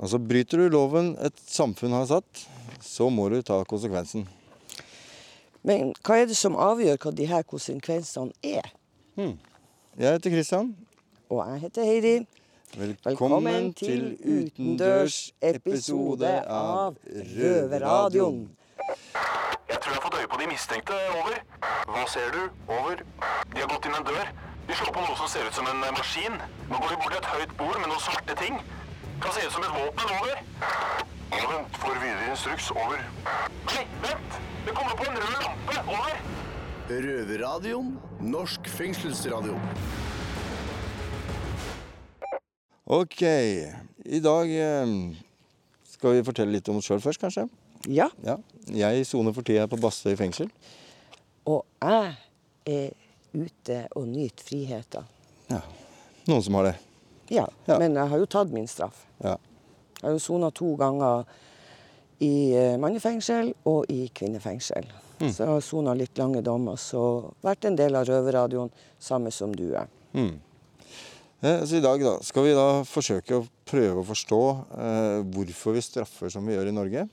Altså, bryter du loven et samfunn har satt, så må du ta konsekvensen. Men hva er det som avgjør hva de her konsekvensene er? Jeg heter Kristian. Og jeg heter Heidi. Velkommen, til utendørs episode av Røverradioen. Jeg tror jeg har fått øye på de mistenkte. Over. Hva ser du? Over. De har gått inn en dør. De slår på noe som ser ut som en maskin. Nå går de bort til et høyt bord med noen svarte ting. Kan se ut som et våpen. Over. Ja, vent. Får videre instruks. Over. Nei, vent! Det kommer på en rød lampe. Over. Røverradioen. Norsk fengselsradio. Ok, i dag eh, skal vi fortelle litt om oss sjøl først, kanskje. Ja, Ja. Jeg soner for tida på Bastøy fengsel. og jeg er ute og nyter friheten. Ja. Noen som har det. Ja, Ja. men jeg har jo tatt min straff. Ja. Jeg har jo sona to ganger i eh, mannefengsel og i kvinnefengsel. Så jeg har sona litt lange dommer, så vært en del av Røverradioen, samme som du er. Eh, Så i dag da, skal vi da forsøke å prøve å forstå eh, hvorfor vi straffer som vi gjør i Norge.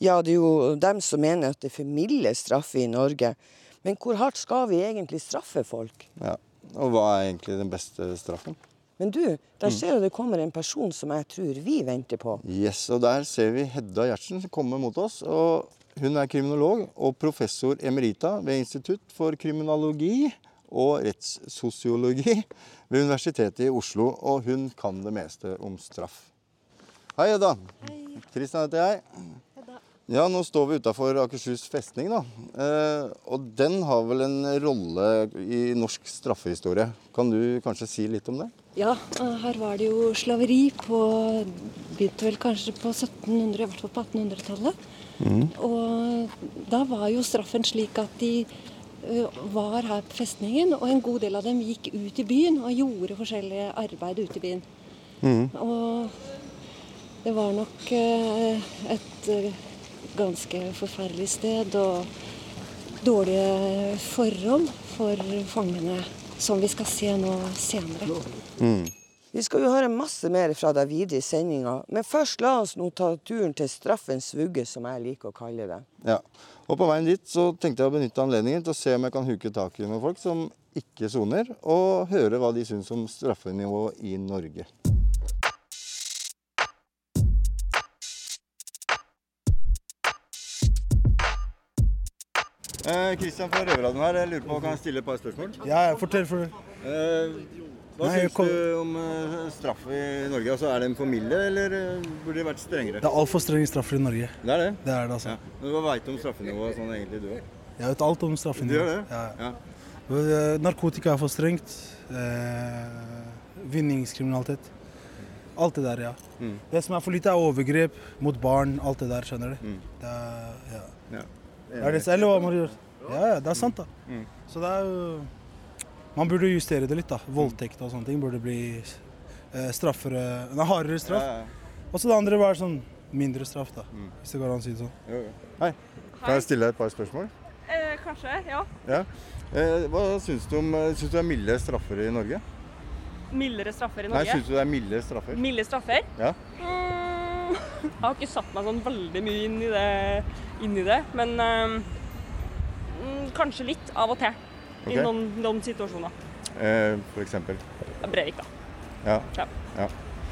Ja, det er jo dem som mener at det er for milde straffer i Norge. Men hvor hardt skal vi egentlig straffe folk? Ja. Og hva er egentlig den beste straffen? Men du, der ser jeg det kommer en person som jeg tror vi venter på. Yes, og Der ser vi Hedda Gjertsen komme mot oss. og Hun er kriminolog og professor emerita ved Institutt for kriminologi og rettssosiologi ved Universitetet i Oslo. Og hun kan det meste om straff. Hei, Hedda. Kristian heter jeg. Ja, Nå står vi utafor Akershus festning. da. Eh, og den har vel en rolle i norsk straffehistorie. Kan du kanskje si litt om det? Ja, eh, her var det jo slaveri på Begynte vel kanskje på 1700, i hvert fall på 1800-tallet. Og da var jo straffen slik at de var her på festningen, og en god del av dem gikk ut i byen og gjorde forskjellige arbeid ute i byen. Og det var nok eh, et eh, ganske forferdelig sted og dårlige forhold for fangene, som vi skal se nå senere. Vi skal jo høre masse mer fra deg videre i sendinga, men først la oss nå ta turen til straffens vugge, som jeg liker å kalle det. Ja, og på veien dit så tenkte jeg å benytte anledningen til å se om jeg kan huke tak i noen folk som ikke soner, og høre hva de syns om straffenivået i Norge. Kristian fra Røverradioen her, jeg lurer på, kan jeg stille et par spørsmål? Ja, fortell, for Eh, hva Nei, syns kom- du om eh, straff i Norge? Altså, er den for milde, eller eh, burde det vært strengere? Det er altfor strenge straffer i Norge. Det er det? Det er det, altså. Ja. Men Hva veit du om straffenivået sånn egentlig, du òg? Jeg vet alt om straffenivået. Du gjør det? Ja. Ja. Eh, Narkotika er for strengt. Eh, vinningskriminalitet. Alt det der, ja. Mm. Det som er for lite, er overgrep mot barn. Alt det der, skjønner du. Mm. Det er, ja. Ja. Er det eller hva man gjør? Ja, ja, det er sant, da. Mm. Så det er jo Man burde justere det litt, da. Voldtekt og sånne ting burde bli eh, straffere Nei, hardere straff. Ja, ja. Og så det andre var sånn mindre straff, da. Mm. Hvis det går an å si det sånn. Jo, jo. Hei. Kan jeg stille deg et par spørsmål? Eh, kanskje, ja. Ja. Eh, hva syns du om eh, Syns du det er milde straffer i Norge? Mildere straffer i Norge? Nei, syns du det er milde straffer? Milde straffer? Ja. Mm, jeg har ikke satt meg sånn veldig mye inn i det, inn i det men eh, mm, kanskje litt av og til. Okay. I noen, noen situasjoner. Eh, for eksempel. Breivik, da. Ja. Ja. Ja.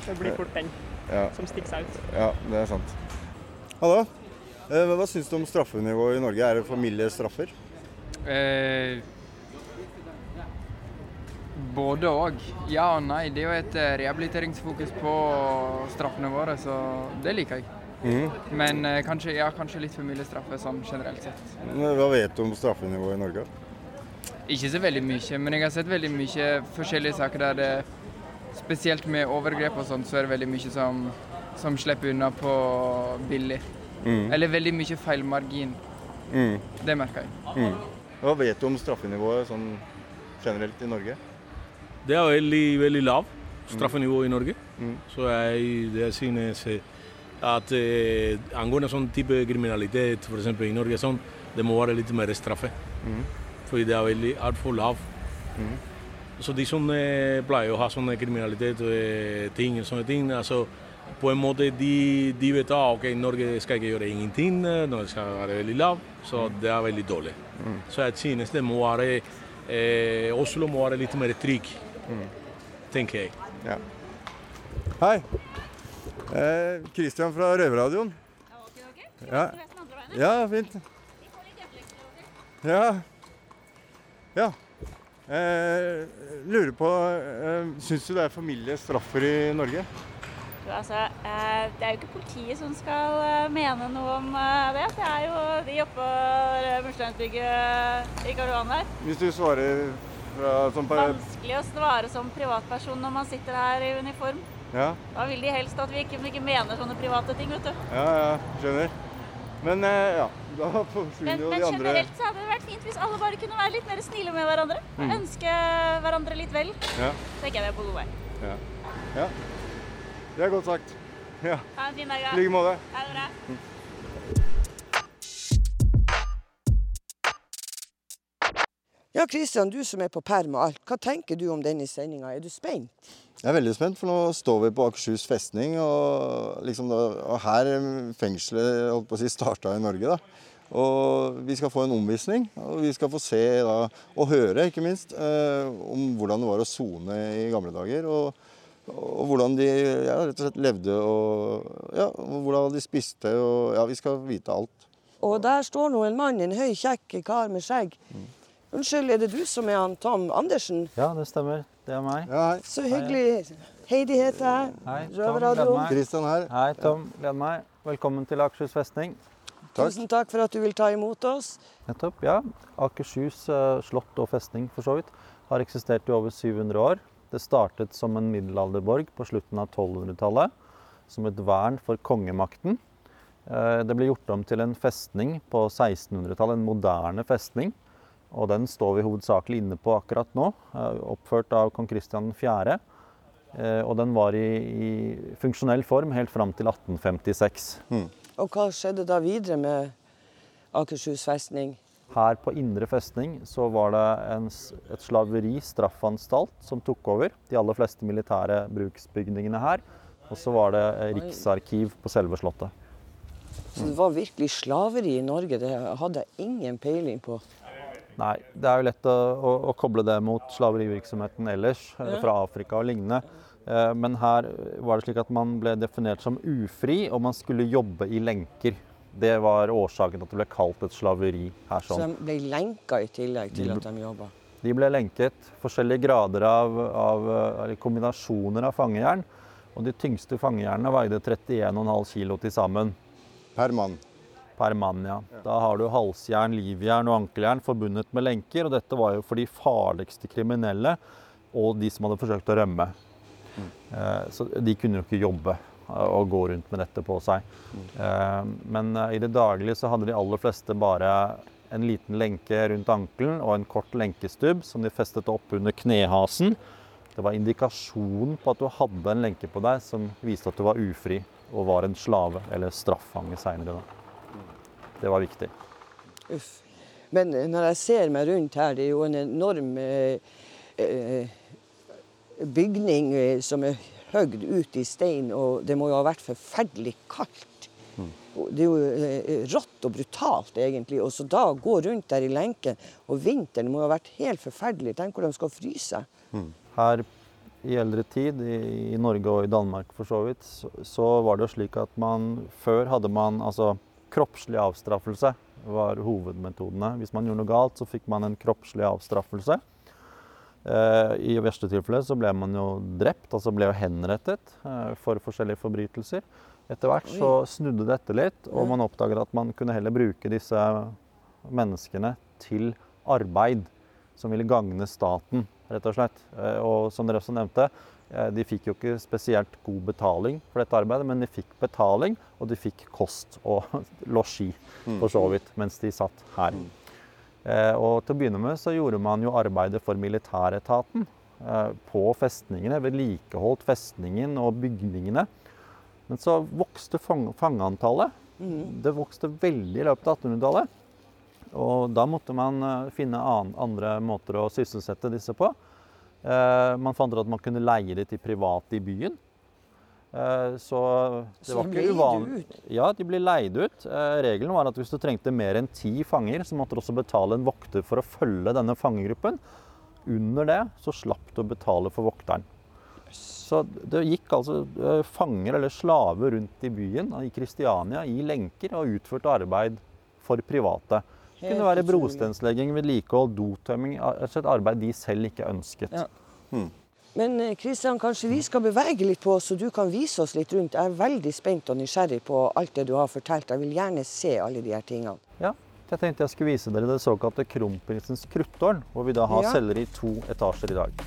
Det blir fort den Ja, som stikker seg ut. ja det er sant. Hallo. Eh, hva syns du om straffenivået i Norge? Er det familiestraffer? Eh, både og. Ja og nei. Det er jo et eh, rehabiliteringsfokus på straffene våre, så det liker jeg. Mm. Men eh, kanskje, ja, kanskje litt for mye straffer sånn generelt sett. Hva vet du om straffenivået i Norge? Ikke så veldig mye, men jeg har sett veldig mye forskjellige saker der det Spesielt med overgrep og sånt, så er det veldig mye som, som slipper unna på billig. Mm. Eller veldig mye feilmargin. Mm. Det merker jeg. Mm. Hva vet du om straffenivået sånn generelt i Norge? Det er veldig, veldig lav straffenivå i Norge. Mm. Så jeg, jeg synes eh, at eh, angående sånn type kriminalitet, f.eks. i Norge, sånn, det må være litt mer straffe. Mm. Fordi det er veldig altfor lav. Mm. Så de som eh, pleier å ha sånne kriminalitet og eh, ting, sånne ting, altså, på en måte de, de vet at ok, Norge skal ikke gjøre ingenting, Norge skal være veldig lav, så det er veldig dårlig. Så jeg synes det må være eh, Oslo må være litt mer trygg, tenker jeg. Ja. Hei. Eh, Christian fra Røverradioen. Ja. ja, fint. Ja. Ja. Eh, lurer på eh, Syns du det er for milde straffer i Norge? Du, altså, eh, det er jo ikke politiet som skal eh, mene noe om eh, det. Det er jo de oppe på mursteinsbygget i Karl Johan der. Hvis du svarer på Vanskelig å svare som privatperson når man sitter her i uniform. Ja, Da vil de helst at vi ikke, ikke mener sånne private ting, vet du. ja, ja, skjønner. Men eh, ja, da forsvinner Men, jo men de andre generelt så hadde det vært fint hvis alle bare kunne være litt mer snille med hverandre. Mm. Ønske hverandre litt vel. Ja, tenker jeg vi er på god vei. ja. ja. Det er godt sagt. Ja. Ha en fin dag. I like måte. Ha det bra. Ja, Kristian, du som er på perm og alt, hva tenker du om denne sendinga? Er du spent? Jeg er veldig spent, for nå står vi på Akershus festning, og, liksom da, og her fengselet holdt på å si, starta i Norge. da. Og Vi skal få en omvisning, og vi skal få se da, og høre ikke minst eh, om hvordan det var å sone i gamle dager. Og, og hvordan de ja, rett og slett levde, og, ja, og hvordan de spiste. og ja, Vi skal vite alt. Og der står nå en mann, en høy, kjekk kar med skjegg. Unnskyld, er det du som er han Tom Andersen? Ja, det stemmer. Det er meg. Ja, hei. Så hyggelig. Heidi heter jeg. Hei, Tom. Kristian her. Hei, Tom. Gleder meg. Velkommen til Akershus festning. Tusen takk for at du vil ta imot oss. Nettopp. Ja, Akershus eh, slott og festning for så vidt har eksistert i over 700 år. Det startet som en middelalderborg på slutten av 1200-tallet, som et vern for kongemakten. Eh, Det ble gjort om til en festning på 1600-tallet, en moderne festning. Og den står vi hovedsakelig inne på akkurat nå, eh, oppført av kong Kristian 4. Eh, Og den var i, i funksjonell form helt fram til 1856. Og hva skjedde da videre med Akershus festning? Her på Indre festning så var det en, et slaveri, straffanstalt, som tok over de aller fleste militære bruksbygningene her. Og så var det eh, riksarkiv på selve slottet. Så det var virkelig slaveri i Norge. Det hadde jeg ingen peiling på. Nei, det er jo lett å, å, å koble det mot slaverivirksomheten ellers, eh, Ja. fra Afrika og lignende. Eh, Men her var det slik at man ble definert som ufri, og man skulle jobbe i lenker. Det var årsaken til at det ble kalt et slaveri her. Så sånn. de ble lenka i tillegg til De at de jobba. De ble lenket. Forskjellige grader av, av eller kombinasjoner av fangejern. Og de tyngste fangejernene veide 31,5 kg til sammen. Per mann. Per mann, ja. Da har du halsjern, livjern og ankeljern forbundet med lenker. Og dette var jo for de farligste kriminelle og de som hadde forsøkt å rømme. Mm. Så de kunne jo ikke jobbe eh, og gå rundt med dette på seg. Mm. Men eh, i det daglige så hadde de aller fleste bare en liten lenke rundt ankelen og en kort lenkestubb som de festet opp under knehasen. Det var indikasjon på at du hadde en lenke på deg som viste at du var ufri og var en slave eller straffange seinere. Det var viktig. Uff. Men eh, når jeg ser meg rundt her, det er jo en enorm eh, eh, bygning eh, som er høgd ut i stein, og det må jo ha vært forferdelig kaldt. Mm. Det er jo rått og brutalt, egentlig. Og så da gå rundt der i lenken, og vinteren må jo ha vært helt forferdelig. Tenk hvor de skal fryse. Her i eldre tid, i, i Norge og i Danmark for så vidt, så, så var det jo slik at man før hadde man altså kroppslig avstraffelse var hovedmetodene. Hvis man gjorde noe galt, så fikk man en kroppslig avstraffelse. Eh, I verste tilfelle så ble man jo drept, altså ble jo henrettet eh, for forskjellige forbrytelser. Etter hvert så snudde dette litt, og man oppdaget at man kunne heller bruke disse menneskene til arbeid som ville gagne staten, rett og slett. Eh, Og som dere også nevnte, de fikk jo ikke spesielt god betaling for dette arbeidet, men de fikk betaling, og de fikk kost og losji, for så vidt, mens de satt her. Eh, Og til å begynne med så gjorde man jo arbeidet for militæretaten eh, på festningene, vedlikeholdt festningen og bygningene. Men så vokste fang fangeantallet. Det vokste veldig i løpet av 1800-tallet. Og da måtte man eh, finne andre måter å sysselsette disse på. Eh, man fant ut at man kunne leie det til private i byen. Eh, Så det var ikke uvanlig. Ja, de ble leid ut. Eh, Regelen var at hvis du trengte mer enn ti fanger, så måtte du også betale en vokter for å følge denne fangegruppen. Under det så slapp du å betale for vokteren. Så det gikk altså fanger eller slaver rundt i byen, i Kristiania, i lenker og utførte arbeid for private. Det Helt kunne være brostenslegging, vedlikehold, dotømming. Et arbeid de selv ikke ønsket. Ja. Men eh, Kristian, kanskje vi skal bevege litt på oss, så du kan vise oss litt rundt. Jeg er veldig spent og nysgjerrig på alt det du har fortalt. Jeg vil gjerne se alle de her tingene. Ja, jeg tenkte jeg skulle vise dere det såkalte Kronprinsens kruttårn, hvor vi da har Ja. celler i to etasjer i dag.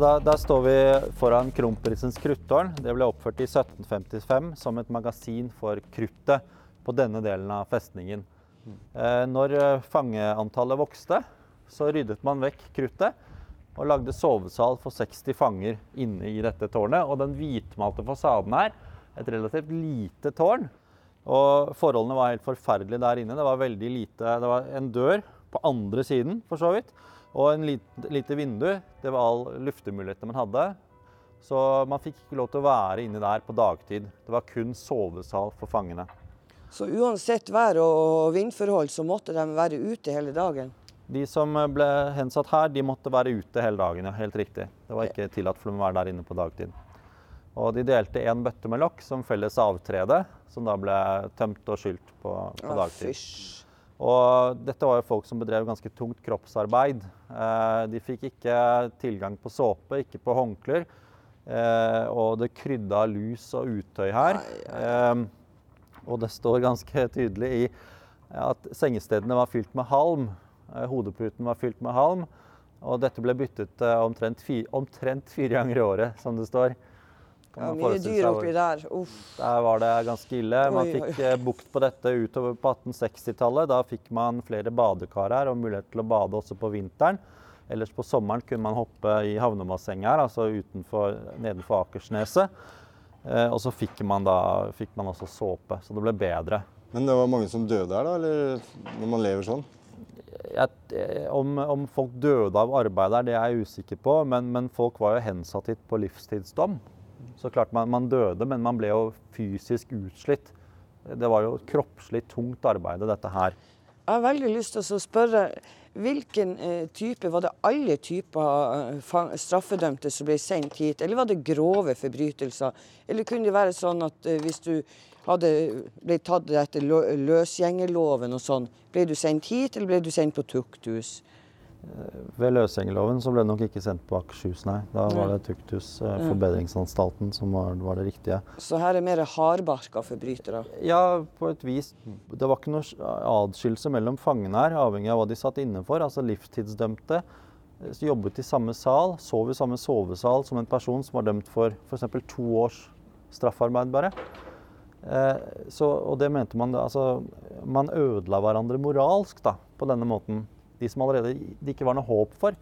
Så da, der står vi foran Kronprinsens kruttårn. Det ble oppført i 1755 som et magasin for kruttet på denne delen av festningen. Eh, når eh, fangeantallet vokste, så ryddet man vekk kruttet og lagde sovesal for 60 fanger inne i dette tårnet. Og den hvitmalte fasaden her, et relativt lite tårn. Og forholdene var helt forferdelige der inne. Det var veldig lite Det var en dør på andre siden, for så vidt. Og en lite, lite vindu. Det var all luftemulighetene man hadde. Så man fikk ikke lov til å være inne der på dagtid. Det var kun sovesal for fangene. Så uansett vær og vindforhold, så måtte de være ute hele dagen. De som ble hensatt her, de måtte være ute hele dagen. ja, Helt riktig. Det var ikke tillatt for dem å være der inne på dagtid. Og de delte én bøtte med lokk som felles avtrede, som da ble tømt og skylt på, på dagtid. fysj. Og dette var jo folk som bedrev ganske tungt kroppsarbeid. Eh, de fikk ikke tilgang på såpe, ikke på håndklær. Eh, og det krydda lus og utøy her. Eh, og det står ganske tydelig i at sengestedene var fylt med halm. Hodeputen var fylt med halm. Og dette ble byttet omtrent, fi, omtrent fire ganger i året, som det står. Ja, mye dyr oppi der. Uff. der var det ganske ille. Man fikk eh, bukt på dette utover på 1860-tallet. Da fikk man flere badekar her og mulighet til å bade også på vinteren. Ellers på sommeren kunne man hoppe i havnebassenget her, altså utenfor, nedenfor Akersneset. Eh, og så fikk man, da, fikk man også såpe, så det ble bedre. Men det var mange som døde her, da? Eller når man lever sånn? Jeg, om, om folk døde av arbeid der, det er jeg usikker på, men, men folk var jo hensatt hit på livstidsdom. Så klart man, man døde, men man ble jo fysisk utslitt. Det var jo kroppslig tungt arbeid, dette her. Jeg har veldig lyst til å spørre hvilken eh, type Var det alle typer eh, straffedømte som ble sendt hit, eller var det grove forbrytelser? Eller kunne det være sånn at eh, hvis du hadde ble tatt etter lø- løsgjengerloven og sånn, ble du sendt hit, eller ble du sendt på tukthus? Ved løsgjengerloven så ble det nok ikke sendt på Akershus, nei. Da var det Tuktus, eh, forbedringsanstalten, som var, var det riktige. Så her er mer hardbarka forbrytere. Ja, på et vis. Det var ikke noe adskillelse mellom fangene her, avhengig av hva de satt inne for. Altså livstidsdømte eh, jobbet i samme sal, sov i samme sovesal som en person som var dømt for f.eks. to års straffarbeid bare. Eh, så, og det mente man altså, Man ødela hverandre moralsk da, på denne måten. De som allerede det ikke var noe håp for.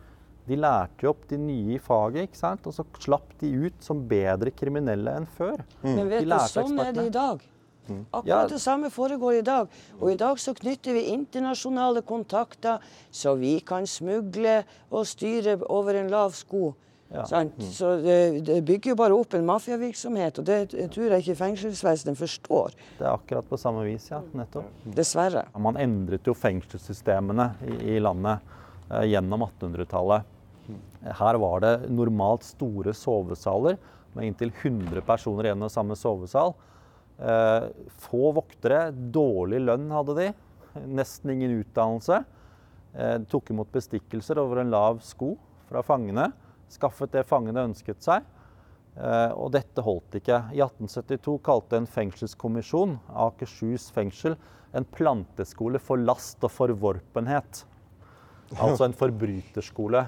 De lærte jo opp de nye i faget, ikke sant? og så slapp de ut som bedre kriminelle enn før. Men vet du, sånn er det i dag. Mm. Akkurat det samme foregår i dag. Og i dag så knytter vi internasjonale kontakter, så vi kan smugle og styre over en lav sko. Ja. Mm. Så det, det bygger jo bare opp en mafiavirksomhet, og det tror jeg ikke fengselsvesenet forstår. Det er akkurat på samme vis, ja. Nettopp. Dessverre. Man endret jo fengselssystemene i, i landet eh, gjennom 1800-tallet. Her var det normalt store sovesaler med inntil 100 personer i en og samme sovesal. Eh, få voktere, dårlig lønn hadde de, nesten ingen utdannelse. Eh, tok imot bestikkelser over en lav sko fra fangene. Skaffet det fangene ønsket seg. Eh, og dette holdt ikke. I 1872 kalte en fengselskommisjon Akershus fengsel en planteskole for last og forvorpenhet. Altså en forbryterskole.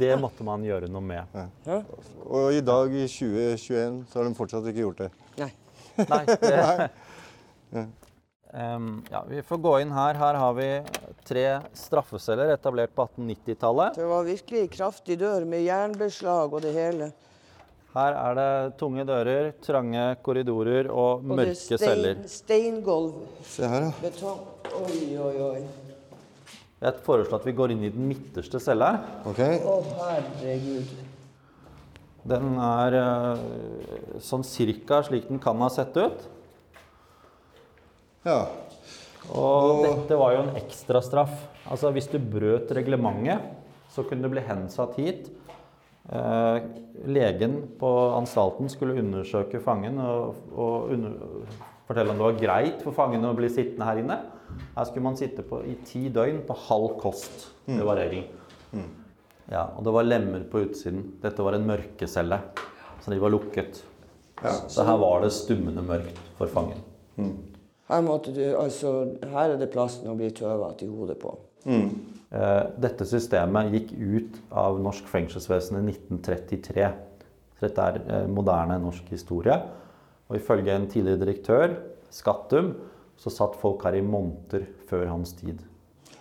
Det måtte man gjøre noe med. Og i dag, i 2021, så har de fortsatt ikke gjort det. Nei. Nei, det, Em, ja, vi får gå inn her. Her har vi tre straffeceller etablert på 1890-tallet. Det var virkelig kraftig dør med jernbeslag og det hele. Her er det tunge dører, trange korridorer og, Og mørke stein, celler. steingulv. Se her, ja. Betong. Oi, oi, oi. Jeg foreslår at vi går inn i den midterste cella. Ok. Å, herregud. Den er eh, sånn cirka slik den kan ha sett ut. Ja. Og dette var jo en ekstrastraff. Altså hvis du brøt reglementet, så kunne du bli hensatt hit. Eh, legen på anstalten skulle undersøke fangen og, og under, fortelle om det var greit for fangen å bli sittende her inne. Her skulle man sitte på, i ti døgn på halv kost. Det var regelen. Ja, og det var lemmer på utsiden. Dette var en mørkecelle, så de var lukket. Så her var det stummende mørkt for fangen. Her, måtte du, altså, her er det plassen å bli tøvete i hodet på. Eh, Dette systemet gikk ut av norsk fengselsvesen i 1933. Så dette er eh, moderne norsk historie. Og ifølge en tidligere direktør, Skattum, så satt folk her i måneder før hans tid.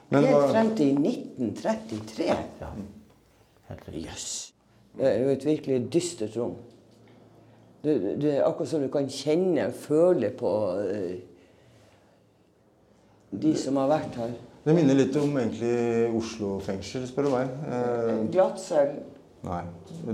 Helt frem til 1933? Ja. Jøss. Det er jo et virkelig dystert rom. Det, det er akkurat som du kan kjenne, og føle på eh, de som har vært her. Det minner litt om egentlig Oslo fengsel, spør du meg. Eh, Glattcell. nei,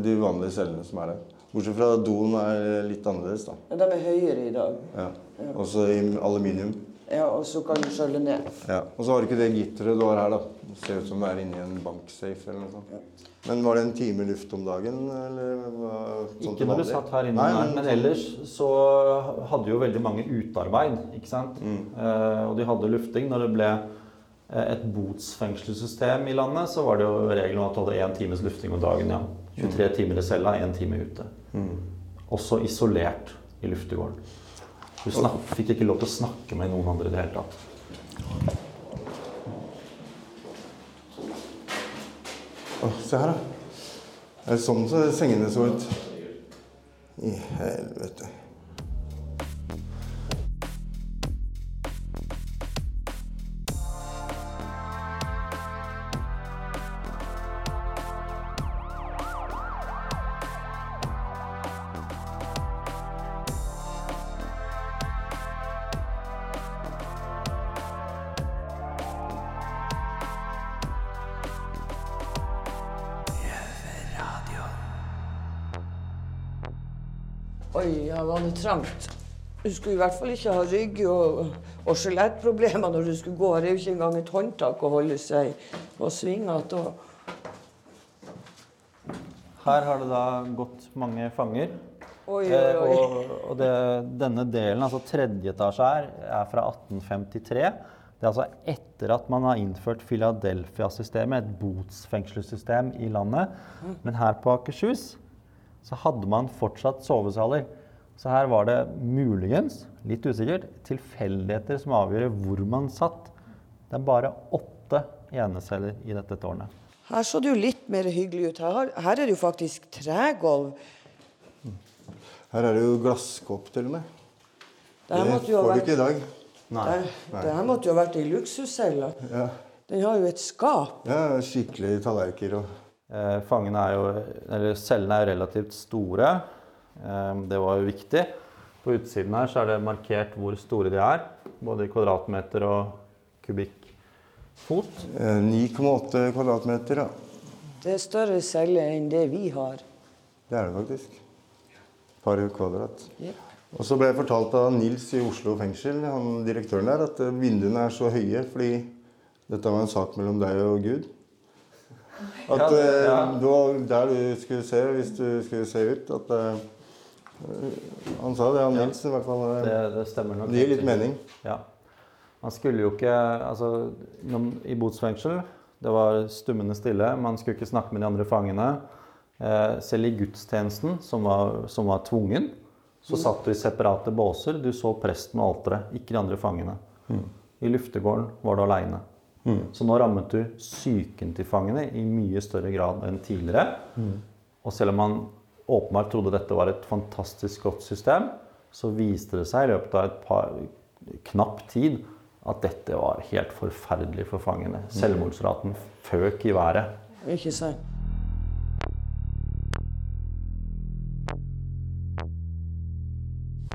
de vanlige cellene som er der. Bortsett fra at doen er litt annerledes, da. De er høyere i dag. Ja. Også i aluminium. Ja, Og så kan du skjølle ned. Ja. Og så har du ikke det gitteret du har her, da. Ser ut som å være inni en banksafe eller noe sånt. Men var det en time luft om dagen, sånn Ikke når du satt her inne, Nei, men men sånn- ellers så hadde jo veldig mange utearbeid, ikke sant? Eh, og de hadde lufting. Når det ble eh, et botsfengselssystem i landet, så var det jo regelen at du hadde én times lufting om dagen. ja. 23 timer i cella, én time ute. Også isolert i luftegården. Du fikk ikke lov til å snakke med noen andre i det hele tatt. Å, se her, da. Det Er sånn så sengene så ut? I helvete. Du skulle i hvert fall ikke ha rygg- og, og skjelettproblemer når du skulle gå. Det er jo ikke engang et håndtak å holde seg og svingete. og- Her har det da gått mange fanger. Oi, Eh, oi, oi. og og det, denne delen, altså tredje etasje her, er fra 1853. Det er altså etter at man har innført Philadelphia-systemet, et botsfengselssystem i landet. Men her på Akershus så hadde man fortsatt sovesaler. Så her var det muligens, litt usikkert, tilfeldigheter som avgjør hvor man satt. Det er bare åtte eneceller i dette tårnet. Her så det jo litt mer hyggelig ut. Her, her er det jo faktisk tregulv. Her er det jo glasskopp til og med. Det her Det får du vært- ikke i dag. Det, det her måtte jo ha vært ei luksuscelle. Ja. Den har jo et skap. ja, skikkelig tallerkener og Eh, fangene er jo, eller Cellene er jo relativt store. Eh, det var jo viktig. På utsiden her så er det markert hvor store de er. Både i kvadratmeter og kubikkfot. eh, 9,8 kvadratmeter, ja. Det er større celle enn det vi har. Det er det faktisk. Par kvadrat. Yep. Og så ble jeg fortalt av Nils i Oslo fengsel, han direktøren der, at eh, vinduene er så høye fordi dette var en sak mellom deg og Gud. At Ja, det- eh, ja. det var der du skulle se hvis du skulle se ut. At eh, Han sa det, han Nils i hvert fall. eh, Det, det stemmer nok. Det gir litt mening. Ja. Man skulle jo ikke Altså, i botsfengsel det var stummende stille. Man skulle ikke snakke med de andre fangene. Eh, selv i gudstjenesten, som var, som var tvungen, så satt du i separate båser. Du så presten og alteret, ikke de andre fangene. I luftegården var du aleine. Så nå rammet du psyken til fangene i mye større grad enn tidligere. Og selv om man åpenbart trodde dette var et fantastisk godt system, så viste det seg i løpet av et par knapp tid at dette var helt forferdelig for fangene. Selvmordsraten føk i været. Ikke sant?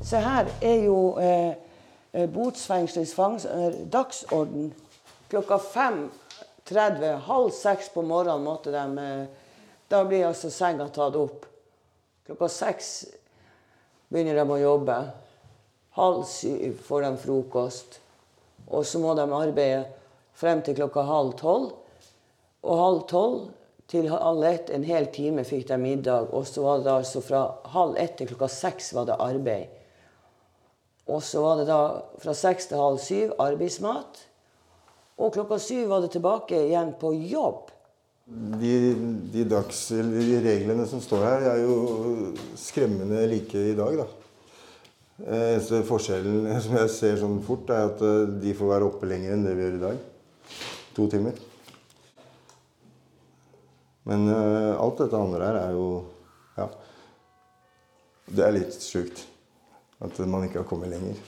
Se her er jo eh, eh botsfengselets eh, dagsorden. Klokka 5.30, halv seks på morgenen måtte de eh, Da blir altså senga tatt opp. Klokka seks begynner de å jobbe. Halv syv får de frokost. Og så må de arbeide frem til klokka halv tolv. Og halv tolv til halv ett, en hel time, fikk de middag. Og så var det altså fra halv ett til klokka seks var det arbeid. Og så var det da fra seks til halv syv arbeidsmat. Og klokka syv var det tilbake igjen på jobb. De, de, dags, de reglene som står her, er jo skremmende like i dag, da. Eh, eneste forskjellen som jeg ser sånn fort, er at eh, de får være oppe lenger enn det vi gjør i dag. To timer. Men uh, alt dette andre her er jo Ja. Det er litt sjukt at man ikke har kommet lenger.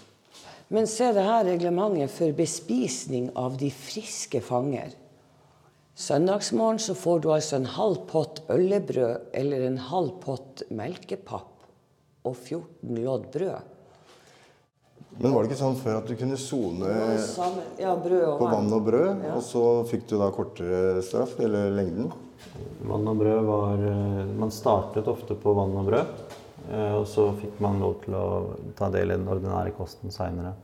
Men se det her reglementet for bespisning av de friske fanger. Søndagsmorgen så får du altså en halv pott øllebrød eller en halv pott melkepapp og 14 lodd brød. Men var det ikke sånn før at du kunne sone ja, på vann og brød, ja. og så fikk du da kortere straff, eller lengden? Vann og brød var eh, Man startet ofte på vann og brød. Eh, og så fikk man lov til å ta del i den ordinære kosten seinere.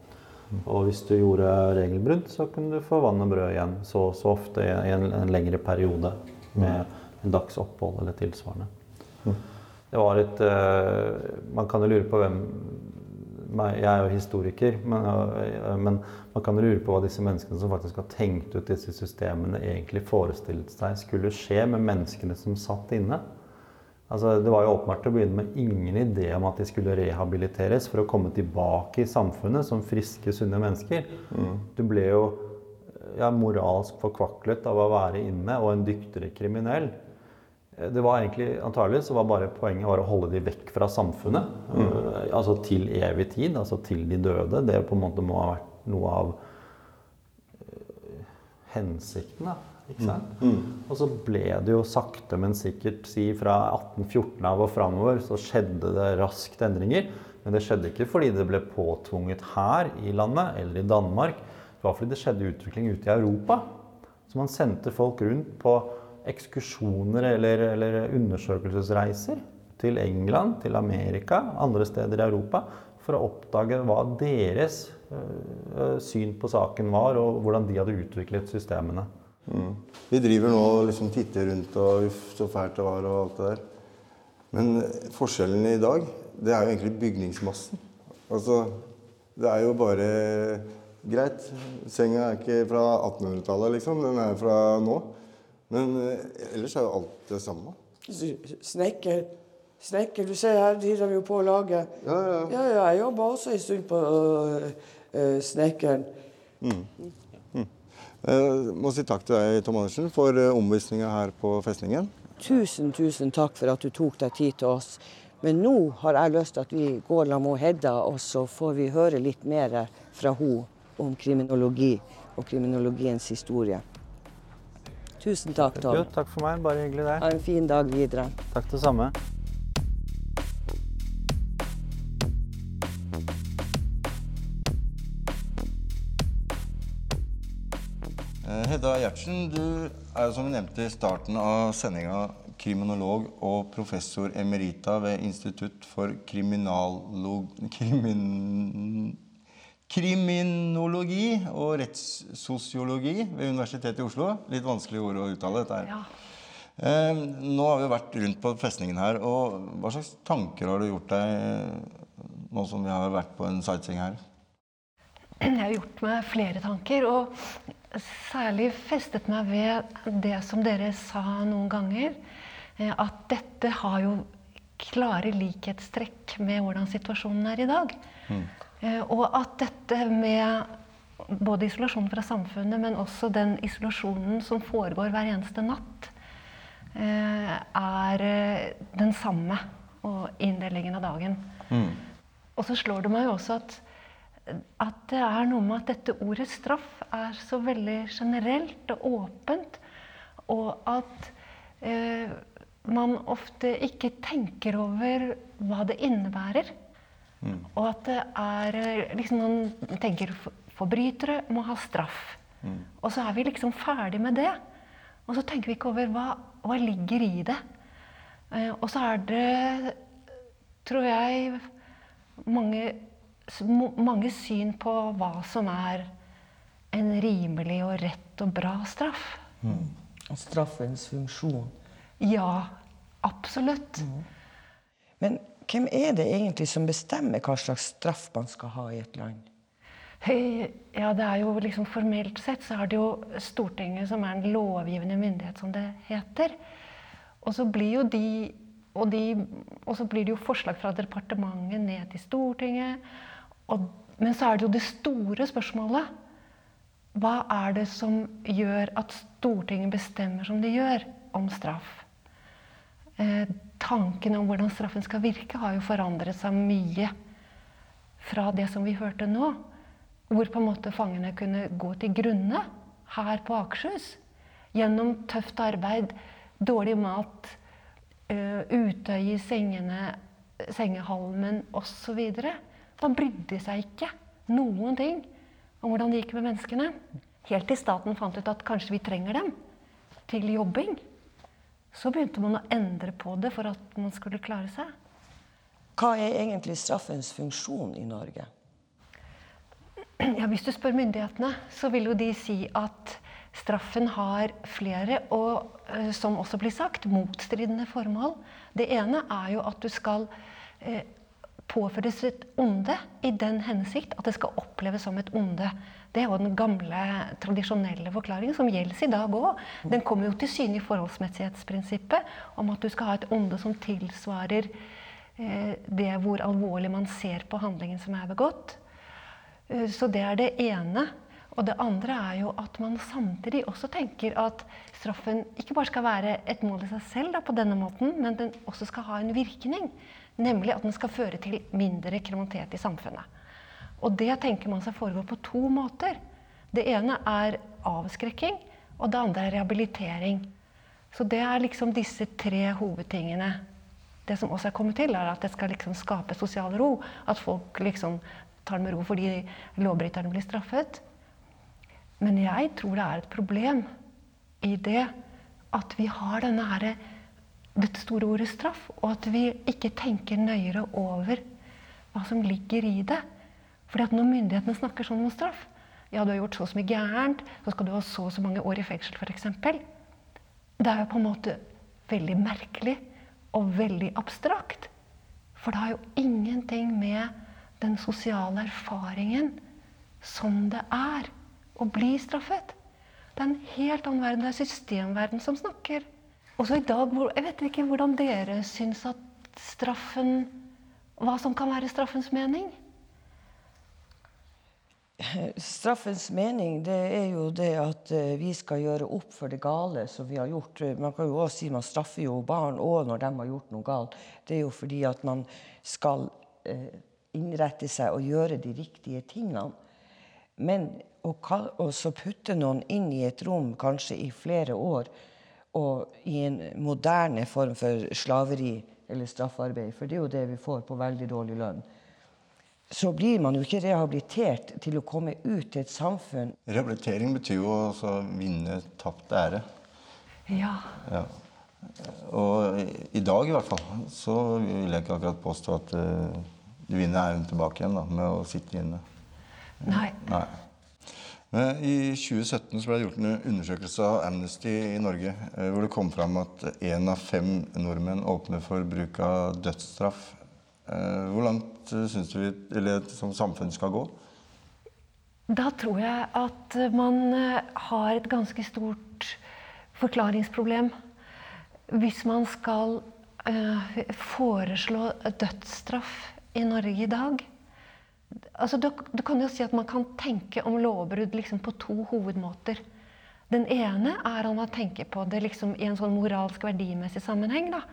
Og hvis du gjorde regelbrudd, så kunne du få vann og brød igjen så, så ofte i en, en, lengre periode med en dags opphold eller tilsvarende. Det var et uh, Man kan jo lure på hvem Jeg er jo historiker, men, uh, men, man kan lure på hva disse menneskene som faktisk har tenkt ut disse systemene, egentlig forestilt seg skulle skje med menneskene som satt inne. Altså, det var jo åpenbart til å begynne med ingen idé om at de skulle rehabiliteres for å komme tilbake i samfunnet som friske, sunne mennesker. Mm. Du ble jo ja, moralsk forkvaklet av å være inne, og en dyktigere kriminell. Det var egentlig, antagelig så var bare Poenget var å holde de vekk fra samfunnet. Mm. Uh, altså til evig tid, altså til de døde. Det på en måte må ha vært noe av uh, hensikten. da. Mm. Mm. Og så ble det jo sakte, men sikkert si fra 1814 av og framover så skjedde det raskt endringer. Men det skjedde ikke fordi det ble påtvunget her i landet eller i Danmark. Det var fordi det skjedde utvikling ute i Europa. Så man sendte folk rundt på ekskursjoner eller, eller undersøkelsesreiser til England, til Amerika, andre steder i Europa for å oppdage hva deres øh, syn på saken var, og hvordan de hadde utviklet systemene. Mm. Vi driver nå og liksom titter rundt og uff, så fælt det var og alt det der. Men forskjellen i dag, det er jo egentlig bygningsmassen. Altså, det er jo bare greit. Senga er ikke fra 1800-tallet, liksom. Den er fra nå. Men eh, ellers er jo alt det samme. Snekker. Snekker. Du ser her driver de jo på å lage Ja, ja. ja, ja jeg jobba også en stund på uh, uh, snekkeren. Mm. Jeg eh, må si takk til deg, Tom Andersen, for eh, omvisninga her på festningen. Tusen, tusen takk for at du tok deg tid til oss. Men nå har jeg lyst til at vi går sammen med Hedda, og så får vi høre litt mer fra henne om kriminologi og kriminologiens historie. Tusen takk, Tom. Jo, takk for meg. Bare hyggelig, det. Ha en fin dag videre. Takk det samme. Hedda Gjertsen, du er jo som vi nevnte i starten av sendinga kriminolog og professor emerita ved Institutt for kriminalog... Krimin, kriminologi og rettssosiologi ved Universitetet i Oslo. Litt vanskelig ord å uttale dette her. Ja. Eh, nå har vi vært rundt på festningen her. og Hva slags tanker har du gjort deg nå som vi har vært på en sightseeing her? Jeg har gjort meg flere tanker. og særlig festet meg ved det som dere sa noen ganger. Eh, at dette har jo klare likhetstrekk med hvordan situasjonen er i dag. Mm. Eh, og at dette med både isolasjon fra samfunnet, men også den isolasjonen som foregår hver eneste natt, eh, er den samme og inndelingen av dagen. Mm. Og så slår det meg jo også at at det er noe med at dette ordet straff er så veldig generelt og åpent, og at eh, man ofte ikke tenker over hva det innebærer. Mm. Og at det er eh, liksom Man tenker for- forbrytere må ha straff. Mm. Og så er vi liksom ferdig med det. Og så tenker vi ikke over hva, hva ligger i det. Eh, og så er det, tror jeg, mange, mange syn på hva som er en rimelig og rett og bra straff. Straffens funksjon. Ja, absolutt. Men hvem er det egentlig som bestemmer hva slags straff man skal ha i et land? Ja, det er jo liksom Formelt sett så er det jo Stortinget som er den lovgivende myndighet, som det heter. Og så blir jo de og, de, og så blir det jo forslag fra departementet ned til Stortinget. Og, men så er det jo det store spørsmålet. Hva er det som gjør at Stortinget bestemmer som de gjør om straff? Eh, tanken om hvordan straffen skal virke, har jo forandret seg mye fra det som vi hørte nå. Hvor på en måte fangene kunne gå til grunne her på Akershus. Gjennom tøft arbeid, dårlig mat, utøye i sengene, sengehalmen osv. Man brydde seg ikke noen ting om hvordan det gikk med menneskene. Helt til staten fant ut at kanskje vi trenger dem til jobbing. Så begynte man å endre på det for at man skulle klare seg. Hva er egentlig straffens funksjon i Norge? Ja, Hvis du spør myndighetene, så vil jo de si at straffen har flere og, eh, som også blir sagt, motstridende formål. Det ene er jo at du skal eh, påføres et onde i den hensikt at det skal oppleves som et onde. Det er jo den gamle, tradisjonelle forklaringen som gjelder i dag òg. Den kommer jo til syne i forholdsmessighetsprinsippet om at du skal ha et onde som tilsvarer eh, det hvor alvorlig man ser på handlingen som er begått. Eh, Så det er det ene. Og det andre er jo at man samtidig også tenker at straffen ikke bare skal være et mål i seg selv da, på denne måten, men den også skal ha en virkning. Nemlig at den skal føre til mindre kriminalitet i samfunnet. Og det tenker man seg foregår på to måter. Det ene er avskrekking, og det andre er rehabilitering. Så det er liksom disse tre hovedtingene. Det som også er kommet til, er at det skal liksom skape sosial ro. At folk liksom tar det med ro fordi lovbryterne blir straffet. Men jeg tror det er et problem i det at vi har denne her, dette store ordet straff, og at vi ikke tenker nøyere over hva som ligger i det. Fordi at når myndighetene snakker sånn om straff Ja, du har gjort så og så mye gærent, så skal du ha så og så mange år i fengsel, f.eks. Det er jo på en måte veldig merkelig og veldig abstrakt. For det har jo ingenting med den sosiale erfaringen som det er å bli straffet. Det er en helt annen verden. Det er systemverden som snakker. Også i dag, Jeg vet ikke hvordan dere syns at straffen Hva som kan være straffens mening? Straffens mening det er jo det at eh, vi skal gjøre opp for det gale som vi har gjort. Man kan jo også si man straffer jo barn òg når de har gjort noe galt. Det er jo fordi at man skal eh, innrette seg og gjøre de riktige tingene. Men å putte noen inn i et rom kanskje i flere år, og i en moderne form for slaveri eller straffarbeid, for det er jo det vi får på veldig dårlig lønn, så blir man jo ikke rehabilitert til å komme ut til et samfunn. Rehabilitering betyr jo å vinne tapt ære. Ja. Ja. Og i- i dag i hvert fall, så vil jeg ikke akkurat påstå at eh, du vinner æren tilbake igjen da, med å sitte inne. Nei. Nei. Men I 2017 så ble det gjort en undersøkelse av Amnesty i Norge eh, hvor det kom fram at én av fem nordmenn åpner for bruk av dødsstraff. Eh, Hvor langt eh, syns du vi som samfunn skal gå? Da tror jeg at man eh, har et ganske stort forklaringsproblem hvis man skal eh, foreslå dødsstraff i Norge i dag. Altså, du, kan jo si at man kan tenke om lovbrudd liksom på to hovedmåter. Den ene er at man tenker på det liksom i en sånn moralsk verdimessig sammenheng. Da.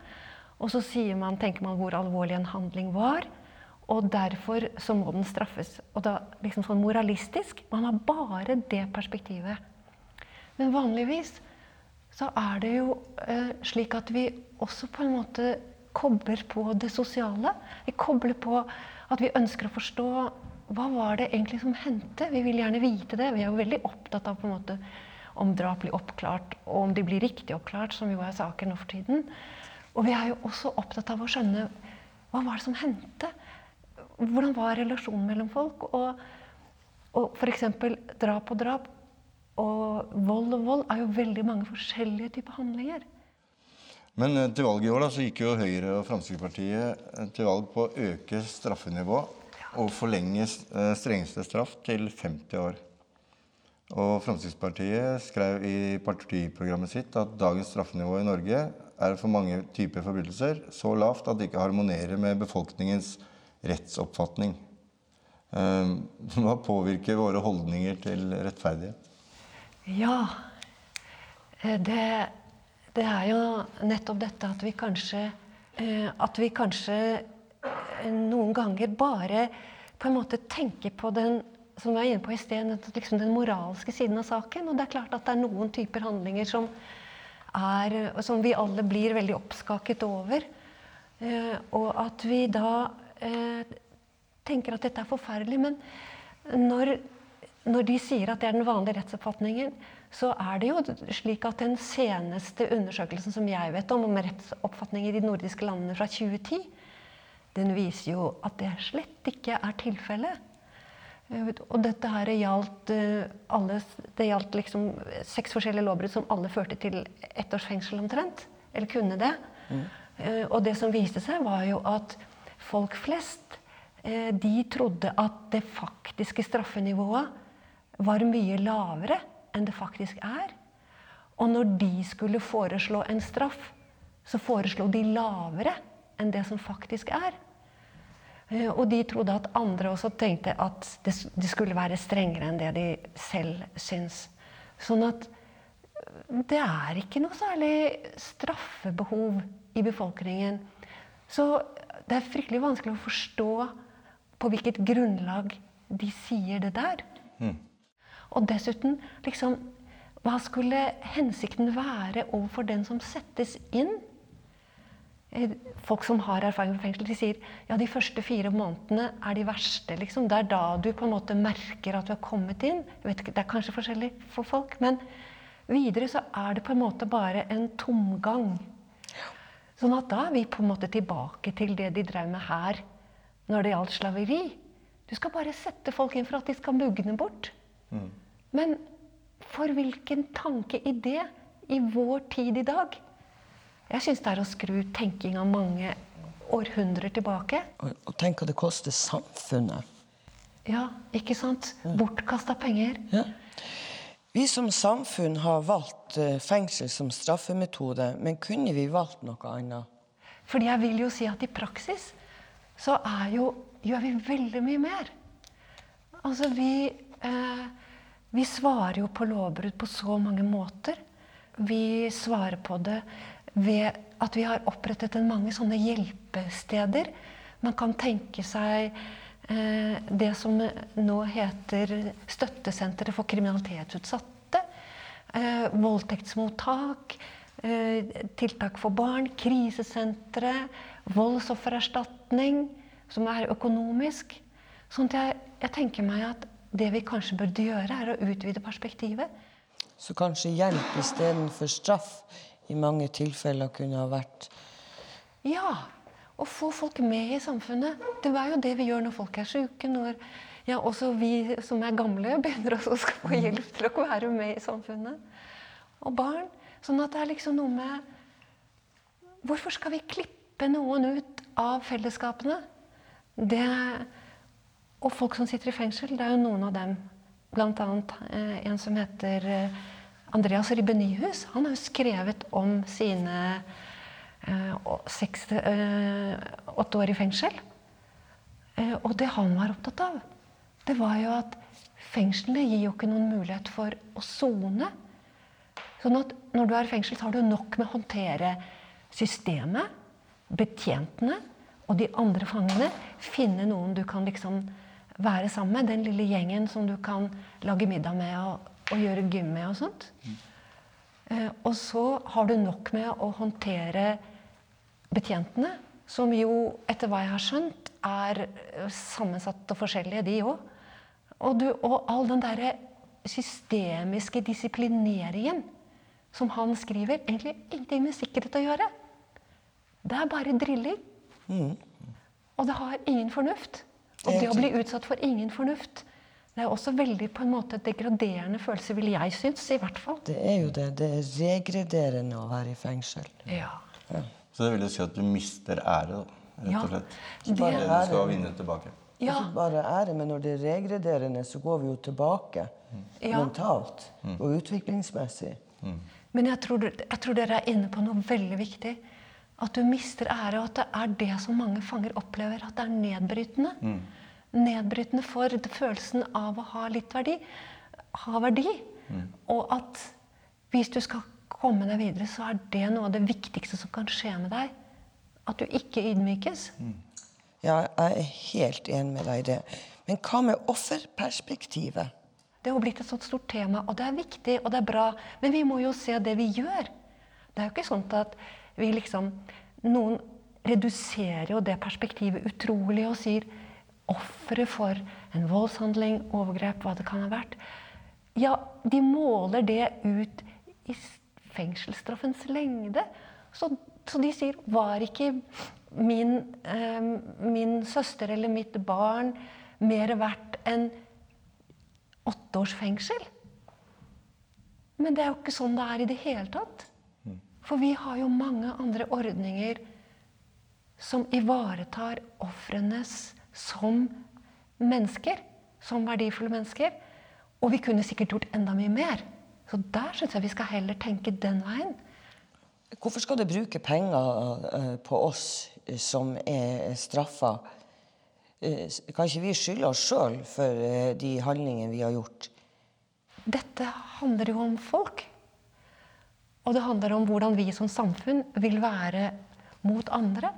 Og så man, tenker man hvor alvorlig en handling var, og derfor så må den straffes. Og da liksom sånn moralistisk. Man har bare det perspektivet. Men vanligvis så er det jo eh, slik at vi også på en måte kobler på det sosiale. Vi kobler på At vi ønsker å forstå hva var det egentlig som hendte. Vi vil gjerne vite det. Vi er jo veldig opptatt av på en måte om drap blir oppklart, og om de blir riktig oppklart, som jo er saken nå for tiden. Og vi er jo også opptatt av å skjønne hva var det som hendte. Hvordan var relasjonen mellom folk? Og, og f.eks. drap og drap og vold og vold er jo veldig mange forskjellige typer handlinger. Men eh, til valget i år da, så gikk jo Høyre og Fremskrittspartiet eh, til valg på å øke straffenivået og forlenge eh, strengeste straff til 50 år. Og Fremskrittspartiet skrev i partiprogrammet sitt at dagens straffenivå i Norge er for mange typer forbrytelser så lavt at det ikke harmonerer med befolkningens rettsoppfatning. Hva påvirker våre holdninger til rettferdighet? Ja, det det er jo nettopp dette at vi kanskje eh, At vi kanskje eh, noen ganger bare på en måte tenker på den som vi var inne på i sted, liksom den moralske siden av saken. Og det er klart at det er noen typer handlinger som, er, som vi alle blir veldig oppskaket over. Eh, og at vi da tenker at dette er forferdelig. Men når, når de sier at det er den vanlige rettsoppfatningen, så er det jo slik at den seneste undersøkelsen som jeg vet om, om rettsoppfatninger i de nordiske landene fra 2010, den viser jo at det slett ikke er tilfellet. Og dette her gjaldt, eh, alle, det gjaldt liksom seks forskjellige lovbrudd som alle førte til ett års fengsel omtrent. Eller kunne det. Mm. Eh, og det som viste seg, var jo at folk flest eh, de trodde at det faktiske straffenivået var mye lavere enn det faktisk er. Og når de skulle foreslå en straff, så foreslo de lavere enn det som faktisk er. Eh, og de trodde at andre også tenkte at de skulle være strengere enn det de selv syns. Sånn at eh, det er ikke noe særlig straffebehov i befolkningen. Så det er fryktelig vanskelig å forstå på hvilket grunnlag de sier det der. Mm. Og dessuten, liksom Hva skulle hensikten være overfor den som settes inn? Eh, folk som har erfaring med fengsel, de sier ja, de første fire månedene er de verste. Liksom. Det er da du på en måte merker at du har kommet inn. Ikke, Det er kanskje forskjellig for folk. Men videre så er det på en måte bare en tomgang. Sånn at da er vi på en måte tilbake til det de drev med her når det gjaldt slaveri. Du skal bare sette folk inn for at de skal mugne bort. Mm. Men for hvilken tanke i det i vår tid i dag? Jeg syns det er å skru tenkinga mange århundrer tilbake. Og, og tenk hva det koster samfunnet. Ja, ikke sant? Bortkasta penger. Ja. Vi som samfunn har valgt eh, fengsel som straffemetode, men kunne vi valgt noe annet? Fordi jeg vil jo si at i praksis så jo, gjør vi veldig mye mer. Altså vi eh, vi svarer jo på lovbrudd på så mange måter. Vi svarer på det ved at vi har opprettet en mange sånne hjelpesteder. Man kan tenke seg eh, det som nå heter Støttesenteret for kriminalitetsutsatte. Eh, voldtektsmottak. Eh, tiltak for barn. Krisesentre. Voldsoffererstatning, som er økonomisk. Sånn at jeg, jeg tenker meg at det vi kanskje burde gjøre, er å utvide perspektivet. Så kanskje hjelp istedenfor straff i mange tilfeller kunne ha vært Ja. Å få folk med i samfunnet. Det er jo det vi gjør når folk er syke. Når ja, også vi som er gamle, begynner også å få mm. hjelp til å være med i samfunnet. Og barn. Sånn at det er liksom noe med Hvorfor skal vi klippe noen ut av fellesskapene? Det og folk som sitter i fengsel, det er jo noen av dem. Bl.a. Eh, en som heter eh, Andreas Ribbe Nyhus. Han har jo skrevet om sine eh, seks, eh, åtte år i fengsel. Eh, og det han var opptatt av, det var jo at fengslene gir jo ikke noen mulighet for å sone. Sånn at når du er i fengsel, så har du nok med å håndtere systemet, betjentene og de andre fangene. Finne noen du kan liksom være sammen med. Den lille gjengen som du kan lage middag med og, og gjøre gym med og sånt. Mm. Eh, og så har du nok med å håndtere betjentene, som jo, etter hva jeg har skjønt, er sammensatte sammensatt og forskjellige, de òg. Og, du- og all den derre systemiske disiplineringen som han skriver, egentlig ingenting med sikkerhet å gjøre. Det er bare drilling. Og det har ingen fornuft. Og det å bli utsatt for ingen fornuft, det er også veldig på en måte degraderende følelse, vil jeg synes, i hvert fall. Det er jo det. Det er regrederende å være i fengsel. Ja. Så det vil jo si at du mister ære, da, rett og slett. det- Det du skal vinne tilbake. Ja. Ikke bare ære, men når det er regrederende, så går vi jo tilbake Ja. mentalt Mm. og utviklingsmessig. Men jeg tror, jeg tror dere er inne på noe veldig viktig. At du mister ære, og at det er det som mange fanger opplever. At det er nedbrytende. Mm. Nedbrytende for følelsen av å ha litt verdi. Ha verdi. Og at hvis du skal komme deg videre, så er det noe av det viktigste som kan skje med deg. At du ikke ydmykes. Ja, jeg er helt enig med deg i det. Men hva med offerperspektivet? Det har blitt et sånt stort tema, og det er viktig og det er bra. Men vi må jo se det vi gjør. Det er jo ikke sånn at vi liksom Noen reduserer jo det perspektivet utrolig og sier offeret for en voldshandling, overgrep, hva det kan ha vært. Ja, de måler det ut i fengselsstraffens lengde. Så, så de sier Var ikke min, eh, min søster eller mitt barn mer verdt enn åtte års fengsel? Men det er jo ikke sånn det er i det hele tatt. For vi har jo mange andre ordninger som ivaretar ofrenes som mennesker. Som verdifulle mennesker. Og vi kunne sikkert gjort enda mye mer. Så der syns jeg vi skal heller tenke den veien. Hvorfor skal du bruke penger eh, på oss eh, som er straffa? Eh, Kan ikke vi skylde oss sjøl for de handlingene vi har gjort? Dette handler jo om folk. Og det handler om hvordan vi som samfunn vil være mot andre.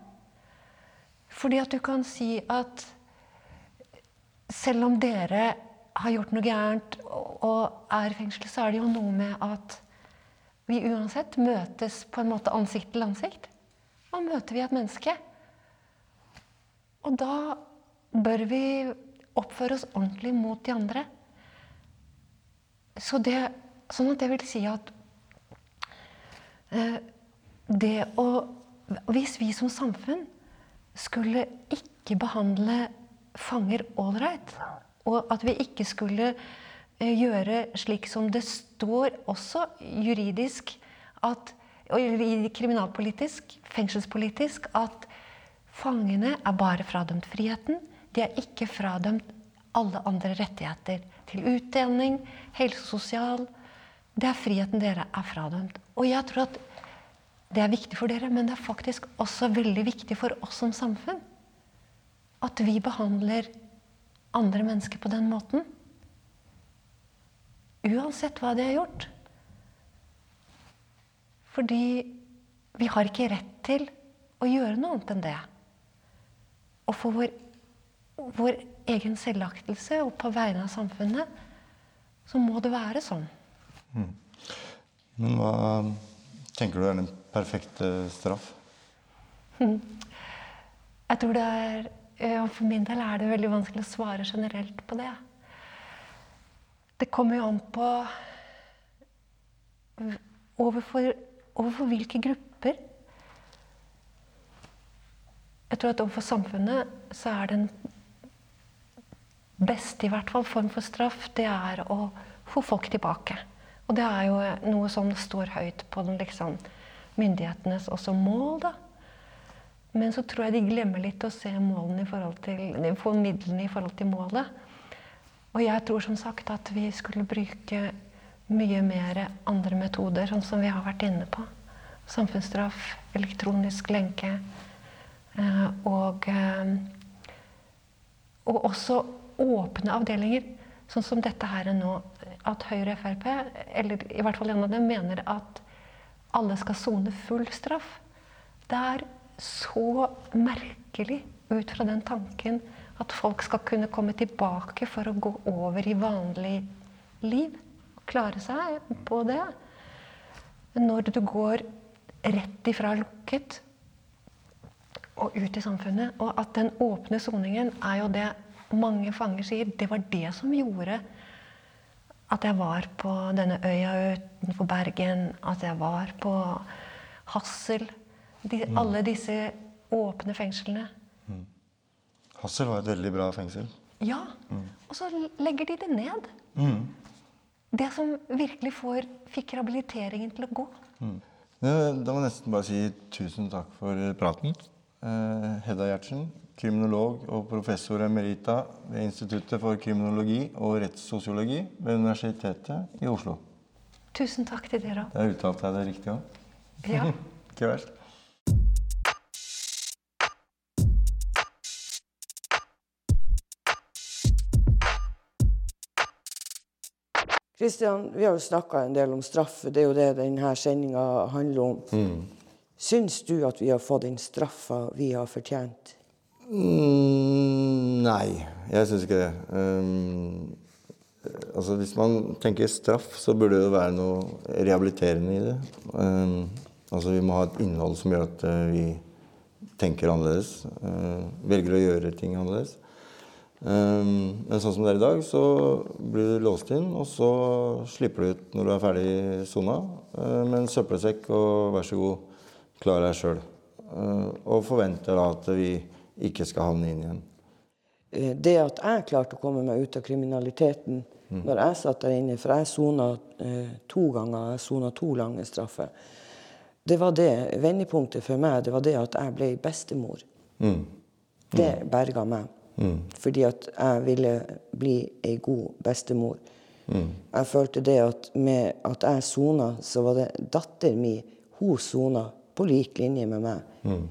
Fordi at du kan si at selv om dere har gjort noe gærent og er i fengsel, så er det jo noe med at vi uansett møtes på en måte ansikt til ansikt. Da møter vi et menneske. Og da bør vi oppføre oss ordentlig mot de andre. Så det, sånn at det vil si at det å Hvis vi som samfunn skulle ikke behandle fanger ålreit, og at vi ikke skulle eh, gjøre slik som det står også juridisk at kriminalpolitisk, fengselspolitisk, at fangene er bare fradømt friheten. De er ikke fradømt alle andre rettigheter til utdanning, helsesosial. Det er friheten dere er fradømt. Og jeg tror at det er viktig for dere, men det er faktisk også veldig viktig for oss som samfunn. At vi behandler andre mennesker på den måten. Uansett hva de har gjort. Fordi vi har ikke rett til å gjøre noe annet enn det. Og for vår, vår egen selvaktelse og på vegne av samfunnet, så må det være sånn. Men hva tenker du er den perfekte straff? Jeg tror det er For min del er det veldig vanskelig å svare generelt på det. Det kommer jo an på overfor, overfor hvilke grupper. Jeg tror at overfor samfunnet så er den beste i hvert fall form for straff, det er å få folk tilbake. Og det er jo noe som står høyt på den liksom, myndighetenes også mål, da. Men så tror jeg de glemmer litt å se målene i forhold til, midlene i forhold til målet. Og jeg tror som sagt at vi skulle bruke mye mer andre metoder, sånn som vi har vært inne på. Samfunnsstraff, elektronisk lenke. eh, Og, eh, og også åpne avdelinger, sånn som dette her nå. At Høyre og Frp, eller i hvert fall en av dem, mener at alle skal sone full straff. Det er så merkelig ut fra den tanken at folk skal kunne komme tilbake for å gå over i vanlig liv. Og klare seg på det. Når du går rett ifra lukket og ut i samfunnet. Og at den åpne soningen er jo det mange fanger sier. Det var det som gjorde at jeg var på denne øya utenfor Bergen, at jeg var på Hassel. De, Mm. Alle disse åpne fengslene. Hassel var et veldig bra fengsel. Ja. Og så legger de det ned. Mm. Det som virkelig får, fikk rehabiliteringen til å gå. Mm. Da må jeg nesten bare si tusen takk for praten. Eh, Hedda Gjertsen, kriminolog og professor emerita ved Instituttet for kriminologi og rettssosiologi ved Universitetet i Oslo. Tusen takk til dere. Der uttalte jeg det riktig òg. Ja. Ikke verst. Kristian, vi har jo snakka en del om straff. Det er jo det denne sendinga handler om. Mm. Syns du at vi har fått den straffa vi har fortjent? Mm, nei, jeg syns ikke det. Um, altså Hvis man tenker straff, så burde det være noe rehabiliterende i det. Um, altså Vi må ha et innhold som gjør at uh, vi tenker annerledes. Uh, velger å gjøre ting annerledes. Um, men sånn som det er i dag, så blir du låst inn, og så slipper du ut når du er ferdig sona uh, med en søppelsekk og vær så god, klar deg sjøl. Uh, og forventer da at vi ikke skal havne inn igjen. Eh, Det at jeg klarte å komme meg ut av kriminaliteten Mm. når jeg satt der inne, for jeg sona eh, to ganger, jeg sona to lange straffer, det var det vendepunktet for meg. Det var det at jeg ble bestemor. Mm. Det berga meg. Mm. Fordi at jeg ville bli ei god bestemor. Mm. Jeg følte det at med at jeg sona, så var det datter mi Hun sona på lik linje med meg. Mm.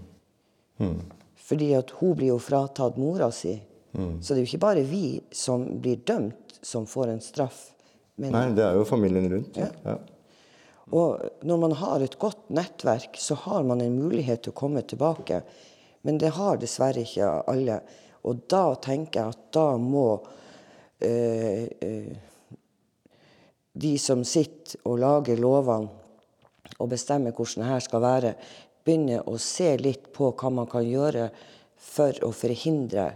Mm. Fordi at hun blir jo fratatt mora si. Mm. Så det er jo ikke bare vi som blir dømt, som får en straff. Men, Nei, det er jo familien rundt. Ja. Ja. Og når man har et godt nettverk, så har man en mulighet til å komme tilbake. Men det har dessverre ikke alle. Og da tenker jeg at da må øh, øh, de som sitter og lager lovene og bestemmer hvordan det her skal være, begynner å se litt på hva man kan gjøre for å forhindre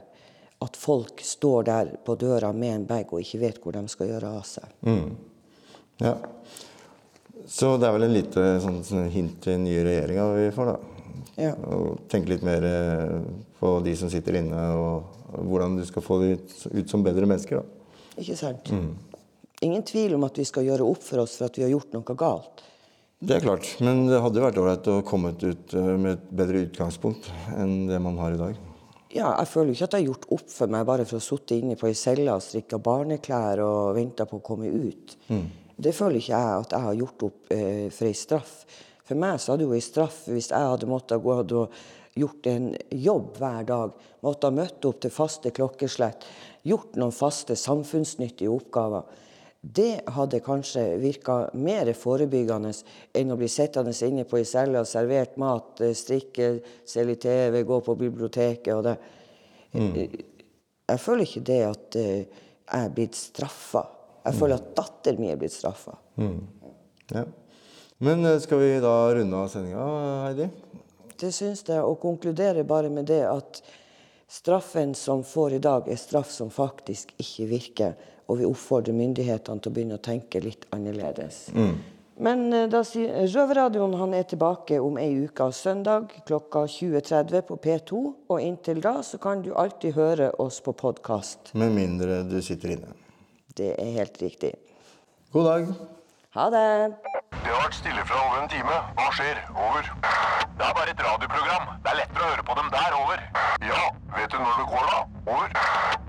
at folk står der på døra med en bag og ikke vet hvor de skal gjøre av seg. Mm. ja. Så det er vel en lite sånn, sånn hint til den nye regjeringa vi får, da. Ja. Og tenke litt mer eh, på de som sitter inne, og hvordan du skal få dem ut, ut som bedre mennesker, da. Ikke sant? Mm. Ingen tvil om at vi skal gjøre opp for oss for at vi har gjort noe galt. Det er klart, men det hadde vært ålreit å komme ut eh, med et bedre utgangspunkt enn det man har i dag. Ja, jeg føler jo ikke at jeg har gjort opp for meg bare for å sitte inne på ei celle og strikke barneklær og vente på å komme ut. Mm. Det føler ikke jeg at jeg har gjort opp eh, for ei straff. For meg så hadde jo ei straff hvis jeg hadde måttet gå og gjort en jobb hver dag, måtte ha møtt opp til faste klokkeslett, gjort noen faste samfunnsnyttige oppgaver. Det hadde kanskje virka mer forebyggende enn å bli sittende inne på ei celle og servert mat, eh, strikke, se litt TV, gå på biblioteket og det. Mm. Jeg føler ikke det at eh, jeg er blitt straffa. Jeg føler at datteren min er blitt straffa. Mm. Ja. Men eh, skal vi da runde av sendinga, Heidi? Det syns jeg, og konkluderer bare med det at straffen som får i dag, er straff som faktisk ikke virker. Og vi oppfordrer myndighetene til å begynne å tenke litt annerledes. Mm. Men eh, da sier Røverradioen han er tilbake om ei uke søndag klokka 20.30 på P2. Og inntil da så kan du alltid høre oss på podkast. Med mindre du sitter inne. Det er helt riktig. God dag. Ha det. Det har vært stille fra over en time. Hva skjer? Over. Det er bare et radioprogram. Det er lettere å høre på dem der. Over. Ja, vet du når det går, da? Over.